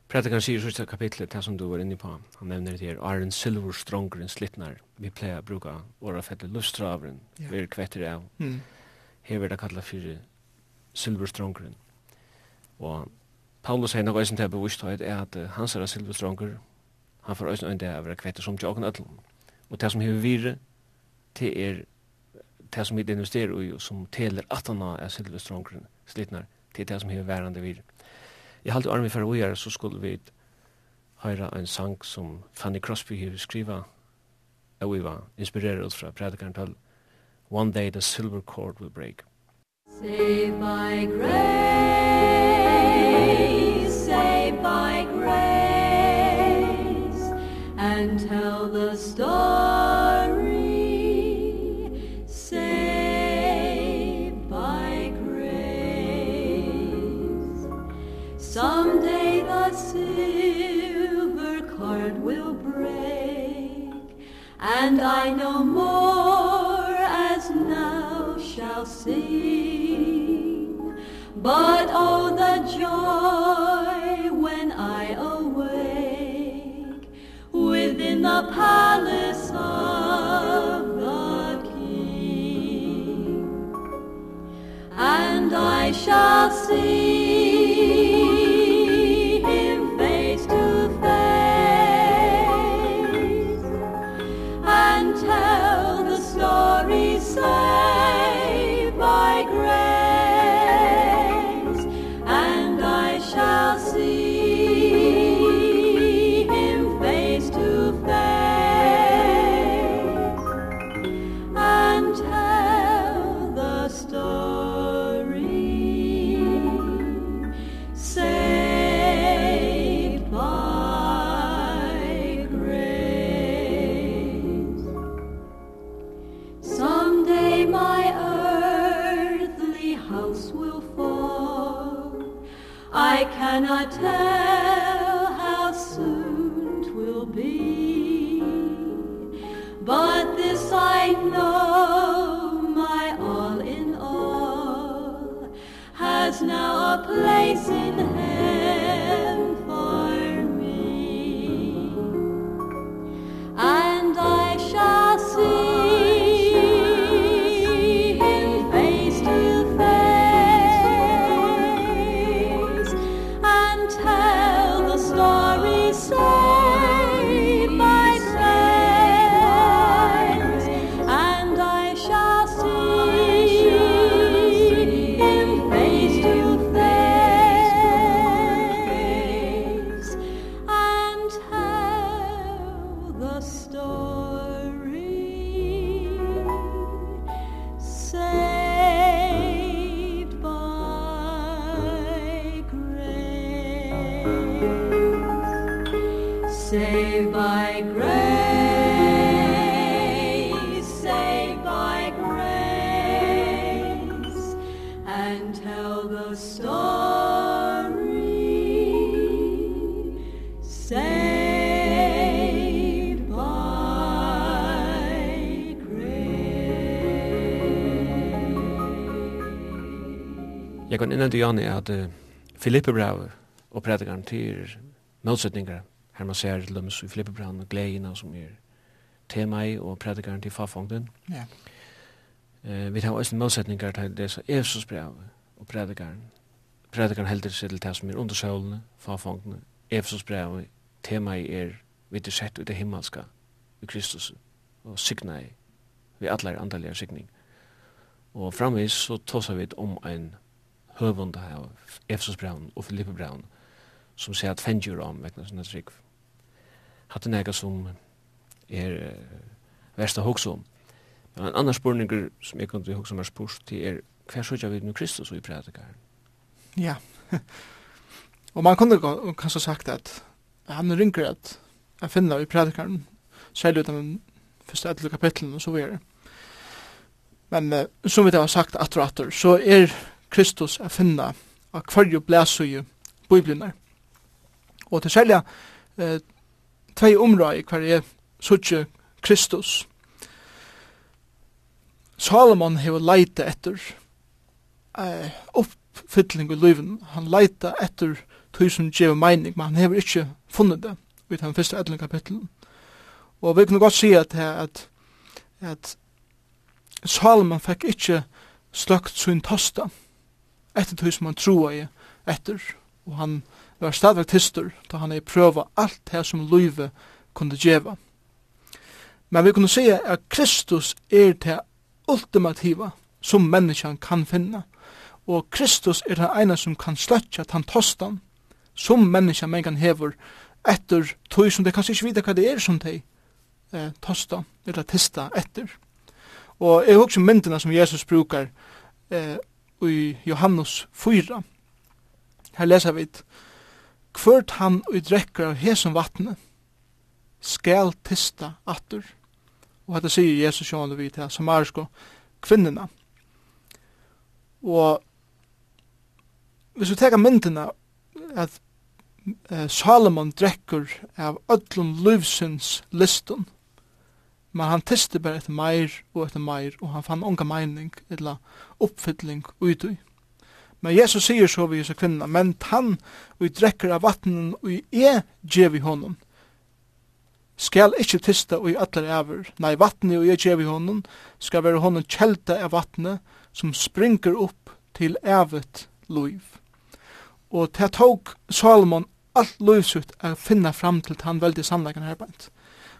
Prædikan sier sista kapitlet, det som du var inne på, han nevner det her, Arjen Silver Strongren Slittnar, vi pleier å bruke åra fette lustravren, ja. vi er kvetter av. Mm. Her vil det kalla fyrir Silver Strongren. Og Paulus sier nok eisen til bevisthet er at uh, hans er Silver Stronger, han får eisen øyne av å være kvetter som tjokken ætlum. Og det som hever vire, det er det som vi investerer i, som teler atana er Silver stronger Slittnar, det er det som hever værande vire. Mm Jeg halte armen for å så skulle vi høyra en sang som Fanny Crosby har skriva, og vi var inspireret ut fra predikaren til One Day the Silver Cord Will Break. Save by grace, save by grace, and tell the story. and I no more as now shall sing. But oh the joy when I awake within the palace of the King. And I shall sing Jeg kan innendu Jani at uh, Filippe brevet og predikaren til motsetningar her man ser til dem i Filippe brevet og gleina som er tema i og predikaren til fafongden. Ja. Eh, vi tar også motsetningar til det som Jesus brevet og predikaren. Predikaren heldur seg til det som er undersøvlene, fafongdene, Efesos brev tema i er vi er sett ut det himmelska i Kristus og signa i vi atler andalige signing. Og framvis så tåsar vi om ein høvund av Efsos Braun og Filippe-braun, som sier at fengjur om vekna sinne trygg. Hatt det nega som er uh, versta hoks om. Men en annan spurninger som jeg kunne hoks om er spurt til er hver sjøkja vi nu Kristus og i prædikaren. Ja. og man kunne kanskje sagt at han ringer at jeg finner i predikaren, særlig utan den første etter kapitlen og så videre. Men uh, som vi har sagt atter og atter, så er Kristus er finna av hverju blæsøye bøyblunar. Og til særlig eh, tvei områi hver er suttje Kristus. Salomon hefur leita etter eh, oppfylling i løyven. Han leita etter tusen djeva meining, men han hefur ikkje funnet det i den første 11 kapitlen. Og vi kunne godt si at, at, at Salomon fikk ikkje sløkt sin tosta etter tog som han troa i etter, og han var stadigvæk tistur, da han er prøva alt det som løyve kunne djeva. Men vi kunne sige at Kristus er det ultimativa som menneskjan kan finna, og Kristus er den ene som kan sløtja tan tostan som menneskjan mengan hever etter tog som det kanskje ikke vite hva det er som de eh, tosta eller tista etter. Og jeg husker myndina som Jesus brukar eh, i Johannes 4. Her leser vi Kvørt han og drekker av hesen vattnet, skal tista atter. Og dette sier Jesus sjående vi til samarisko kvinnerna. Og hvis vi teker myndina at eh, Salomon drekker av öllum livsins listun, Men han tiste bare etter meir og etter meir, og han fann onga meining, eller oppfylling utui. Men Jesus sier så vi hos kvinna, men han vi drekker av vattnen og i e djevi honom, skal ikkje tista og i atler ever, nei vattnet og e djevi honom, skal være honom kjelta av vattnet som springer opp til evet loiv. Og det tåg Salomon alt loivsutt er finna fram til han veldig sannleggen herbeint.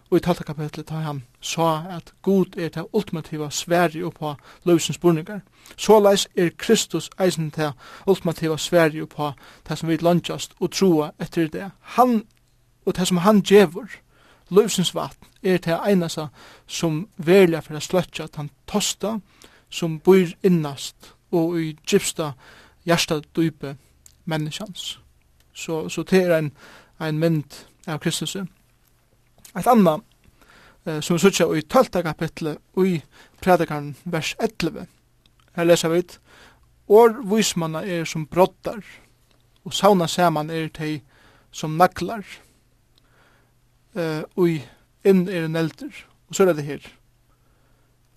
Og i talte kapitlet tar han sa at Gud er det ultimativa sverige uppa løvsens burningar. Såleis er Kristus eisen til ultimativa sverige på det som vi landjast og troa etter det. Han og det som han djevor, løvsens vatn, er det einasa som velja for å sløtja at han tosta som bor innast og i gypsta hjärsta dype menneskans. Så, så det er en, en mynd av Kristus. Et anna eh, som vi sutja i 12. kapitlet i predikaren vers 11. Her leser vi År vismanna er som brottar og sauna saman er tei som naklar eh, og inn er en eldur og så er det her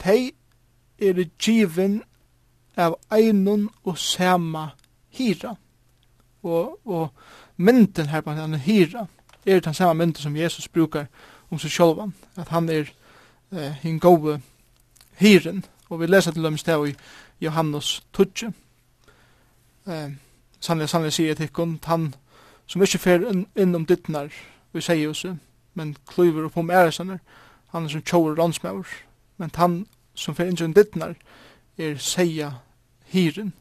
tei er givin av einun og sama hira og, og mynden her på hira er den samme mynden som Jesus brukar om seg sjolvan, at han er eh, hin gode hyren, og vi leser til dem sted i Johannes Tudje. Eh, sannlig, sannlig sier til kun, han som ikke fer inn, inn om dittnar, vi sier oss, men klyver opp om æresaner, han er som tjover rannsmæver, men han som fer inn om dittnar, er seia hyren,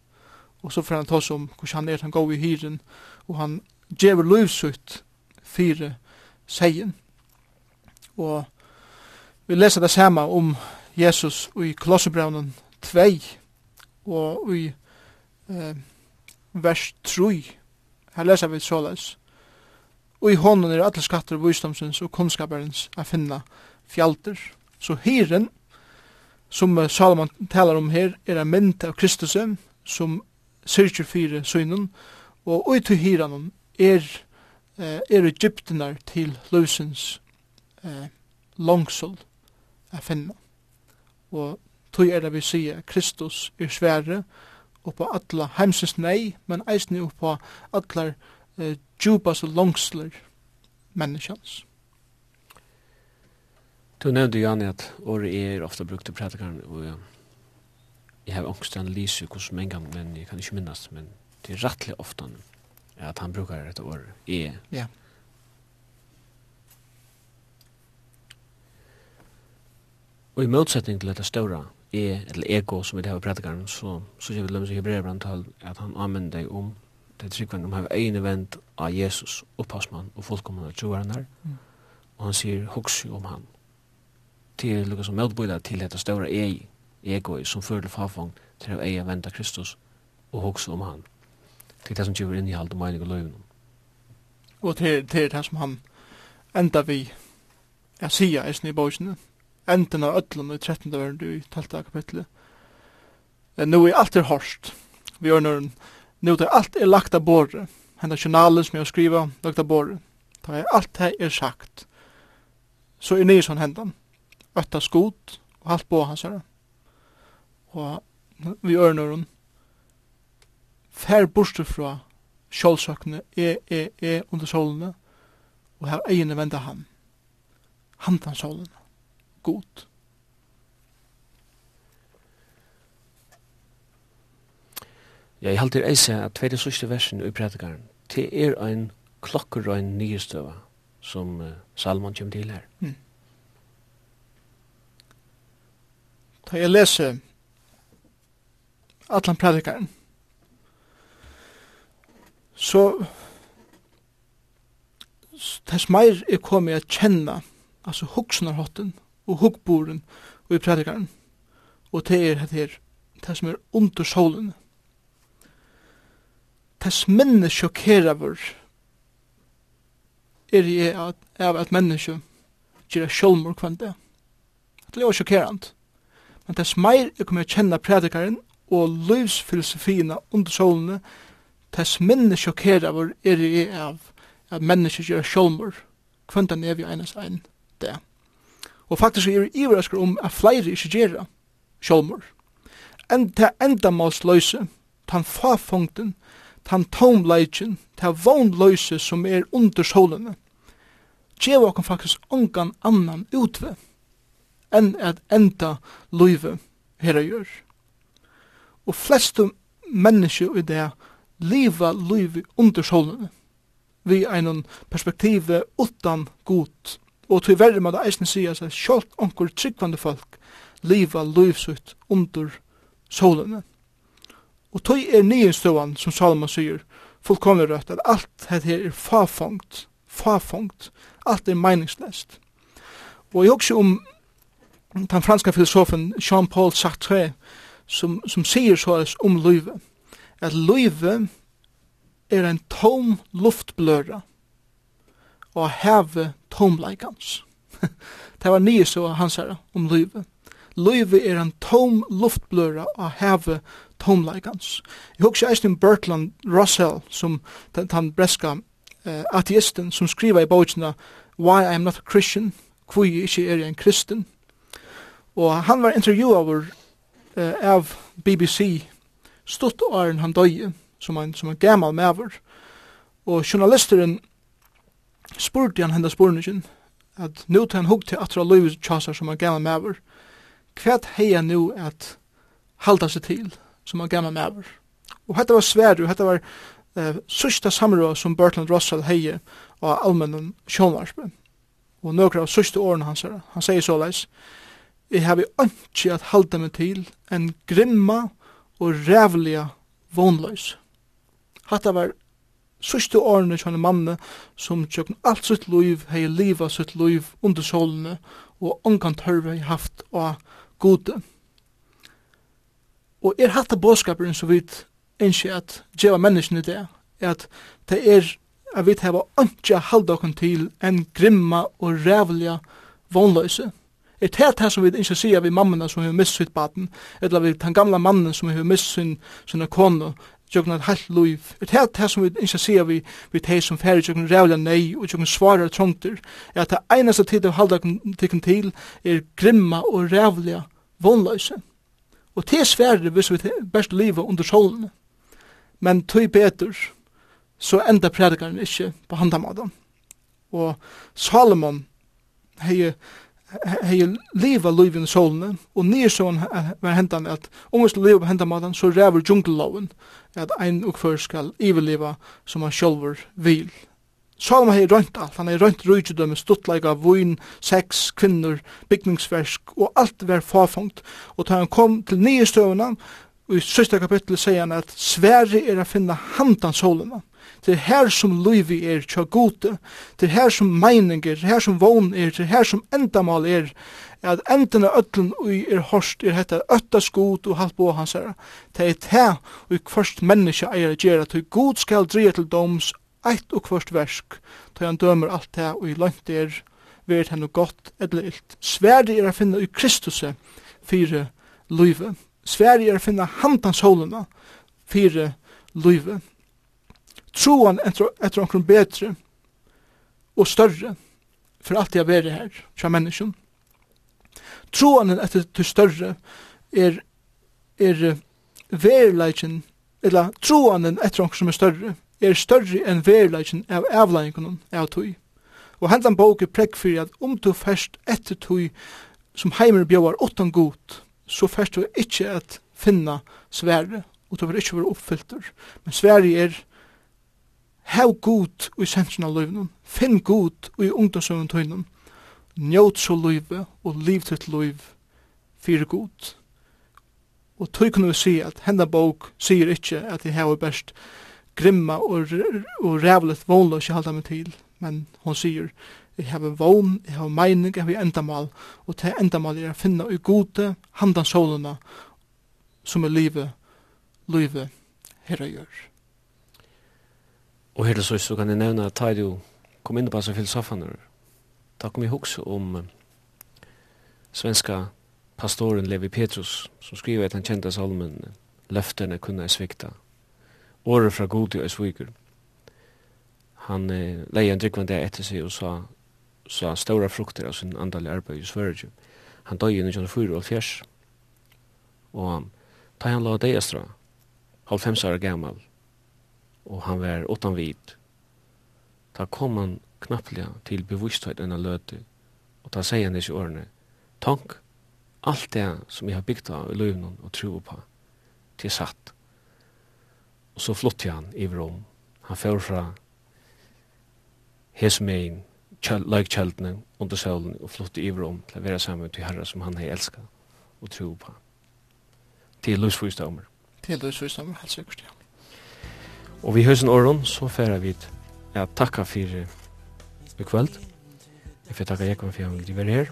og så får han ta om hvordan han er han går i hyren, og han djever livsutt fire seien. Og vi leser det samme om Jesus i Kolossebraunen 2 og i eh, vers 3. Her leser vi såleis. Og i hånden er alle skatter og visdomsens og kunnskaperens a finna fjalter. Så hyren, som Salomon talar om her, er en mynd av Kristus som syrkjer fire synen, og ui til hyren er eh, er Egyptenar til løsens eh, langsål er finna. Og tog er det vi sier Kristus er svære og på alla heimsens nei, men eisne og på allar eh, djupas og langsler menneskjans. Du nevnte, Janne, at året er ofte brukt til prædikaren, og ja, jeg har angst til å lyse hvordan mange men jeg kan ikke minnes, men det er rettelig ofte han att han brukar det år är. Ja. Och i motsetning til detta stora är eller ego som vi har pratat så så jag vill lämna sig hebreerbrantal att han använder om det tryggvann om har en event av Jesus upphavsman och av troaren här. Mm. Och han sier hoxy om han. Till lukka som motbilda till detta stora ego som føler fafong til å att eja av Kristus och hoxy om han. Det er det som gjør innhold og mening og løyven. Og det er det som han enda vi jeg sier eisen i bøysene. Enden av ødlen i 13. verden i talte kapitlet. Nå er alt er hårst. Vi gjør når nå er alt er lagt av båret. Henda journalen som jeg skriver lagt av båret. Da er alt det er sagt. Så er nye sånn hendan. Øtta skot og alt på hans her. Og vi gjør når fær borste fra kjølsøkene, er, er, er under solene, og her egene venda ham. Hantan solene. God. Ja, jeg halter eise at tveide sørste versen i prædikaren, det er ein klokker og en nyrstøva, som uh, Salman kommer til her. Mm. Da jeg leser Atlan predikaren, Så tess meir er komið at kjenna, altså hugsnarhotten og hugboren og i predikaren. Og det er det her, det som er under solen. Tess minne sjokkera vår er i at, av at menneske gjerra sjolmor kvann det. Det er sjokkerant. Men tess meir er komið at kjenna predikaren og livsfilosofina under solene, Tess minne sjokkera vår er i av at mennesker gjør sjolmur, kvöntan er vi einas ein det. Og faktisk er vi iverraskar om at flere ikke gjør sjolmur. En til endamalsløyse, tan fafungten tan tomleikin, tan vonløyse som er under solene, gjør okken faktisk ongan annan utve enn at enda løyve herra gjør. Og flestu mennesker i det liva liv under solen vi einon perspektive utan god og til verre må det eisen sier at sjålt onkur tryggvande folk liva livsutt under solen og tog er nyinståan som Salomon sier fullkomlig rødt at alt dette her er fafangt fafangt alt er meningsløst. og jeg også om den franska filosofen Jean-Paul Sartre som, som sier så om livet at løyve er en tom luftbløra og heve tomleikans. det var nye så han sier om løyve. Løyve er en tom luftbløra og heve tomleikans. Jeg husker eisen Bertrand Russell, som den breska uh, ateisten som skriver i bøkene Why I am Not a Christian, hvor jeg ikke er en kristen. Og han var intervjuet over uh, av BBC stutt åren han døye, som en, som en gammal maver. Og journalisteren spurte han henda spurningen, at nu til han hugg til atra løyvis tjasar som en gammal maver, hva hei han nu at halda seg til som en gammal maver? Og hetta var sværu, hetta var eh, sørsta samrå som Bertrand Russell heie av allmennan sjånvarspen. Og nøkra av sørste årene hans her, han sier såleis, Jeg har vi ønski at halda meg til en grimma og rævliga vonløys. Hatta var sørste årene kjønne manne som tjøkken alt sitt liv hei liva sitt liv under solene og ongan tørve hei haft av gode. Og er hatta båskaperen så vidt enskje at djeva menneskene det, at det er at vi hava ønskja halda okkur til en grimma og rævliga vånløyse. Er det det som vi ikke sier vi mammene som har mist sitt baden, eller vi den gamla mannen som har mist sin, sin kone, tjøkken et halvt liv. Er det det som vi ikke sier vi, vi de som færre tjøkken rævla nei og tjøkken svarer trångter, er at det eneste tid av halda tikken til er grimma og rævla vonløse. Og det er svære hvis vi best livet under solen. Men tøy betur, så enda predikaren ikke på handamadam. Og Salomon hei hei leva livet i solene, og nir sånn var hentan at om vi skal leva på hentan maten, så ræver djungelloven at ein og før skal iveleva som han sjolver vil. Salom hei rønt alt, han hei rønt rujtjudømme, stuttleika, vun, sex, kvinner, bygningsversk, og alt var farfangt, og da han kom til nye støvna, og i sista kapittel sier han at Sverige er a finna handan solene, Det er her som luivi er tja gode. Det er her som meininger, det er her som vogn er, det er her som endamal er. At enden av ui er horst er hetta øtta skot og halvt på hans er. Det er det ui kvart menneska eier gjerra til god skal dreie til doms eitt og kvart versk. Da han dømer alt det ui langt er verd henne godt eller illt. Sverdig er a finna ui Kristuse fire luive. Sverige er a finna handans solene fire luive troan etter, etter omkring betre og større for alt jeg være her, tja menneskjen. Troan etter til større er, er verilegjen, eller troan etter omkring som er større, er større enn verilegjen av avleggen av tog. Og hendan bók er prekk fyrir at om du fest etter tog som heimer bjóar åttan god, så fest du ikkje at finna svære, og du vil ikkje være oppfylltur. Men svære er Hev god i sensen av løyvnum, finn god i ungdomsøvn tøynum, njót så løyve og liv til løyv fyrir god. Og tøy kunne vi si at henda bók sier ikkje at jeg hever best grimma og, og rævlet vånløs jeg halda meg til, men hon sier jeg hever vån, jeg hever meining, jeg hever endamal, og til endamal er å finna i gode handan soluna som er livet, livet herra gjør. Og helt så så kan jag nämna att Taido kom inn på så filosoferna. Da kom jeg ihåg om um, svenska pastoren Levi Petrus som skriver at han kjente salmen «Løfterne kunne jeg svikta. Året fra god til jeg sviker. Han eh, leie en drikkvande etter seg og sa, sa stora frukter av sin andalige arbeid i Sverige. Han døg i 1904 og fjers. Og da han la deg estra, halvfems år gammal, og han var utan vid. Ta kom han knapplega til bevussthet enn løte, og ta sier han disse årene, Tank, alt det som jeg har bygd av i løvnen og tro på, til satt. Og så flott han i Rom. Han fyr fra Hesmein, løykjeldene under sølen, og flott i Rom til å være sammen til Herre som han har elsket og tro på. Til løsfyrstømmer. Til løsfyrstømmer, helt sikkert, ja. Og vi høysen åren, så færa vi ja, takka for i kveld. Jeg får takka Jekvann for han vil være her,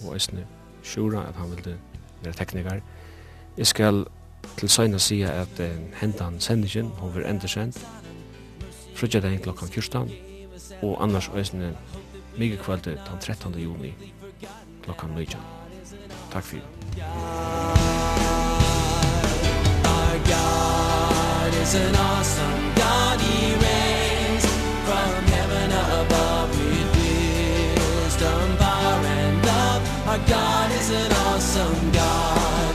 og jeg Østene Sjura at han vil være teknikar. Jeg skal til søgna si at eh, hentan sendingen, hun vil enda sendt, frutja dagen klokkan 14, og annars jeg Østene mye kveld den 13. juni klokkan 19. Takk for. Our God is an awesome God he reigns From heaven above with wisdom, power and love. Our God is an awesome God.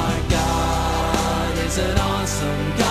Our God is an awesome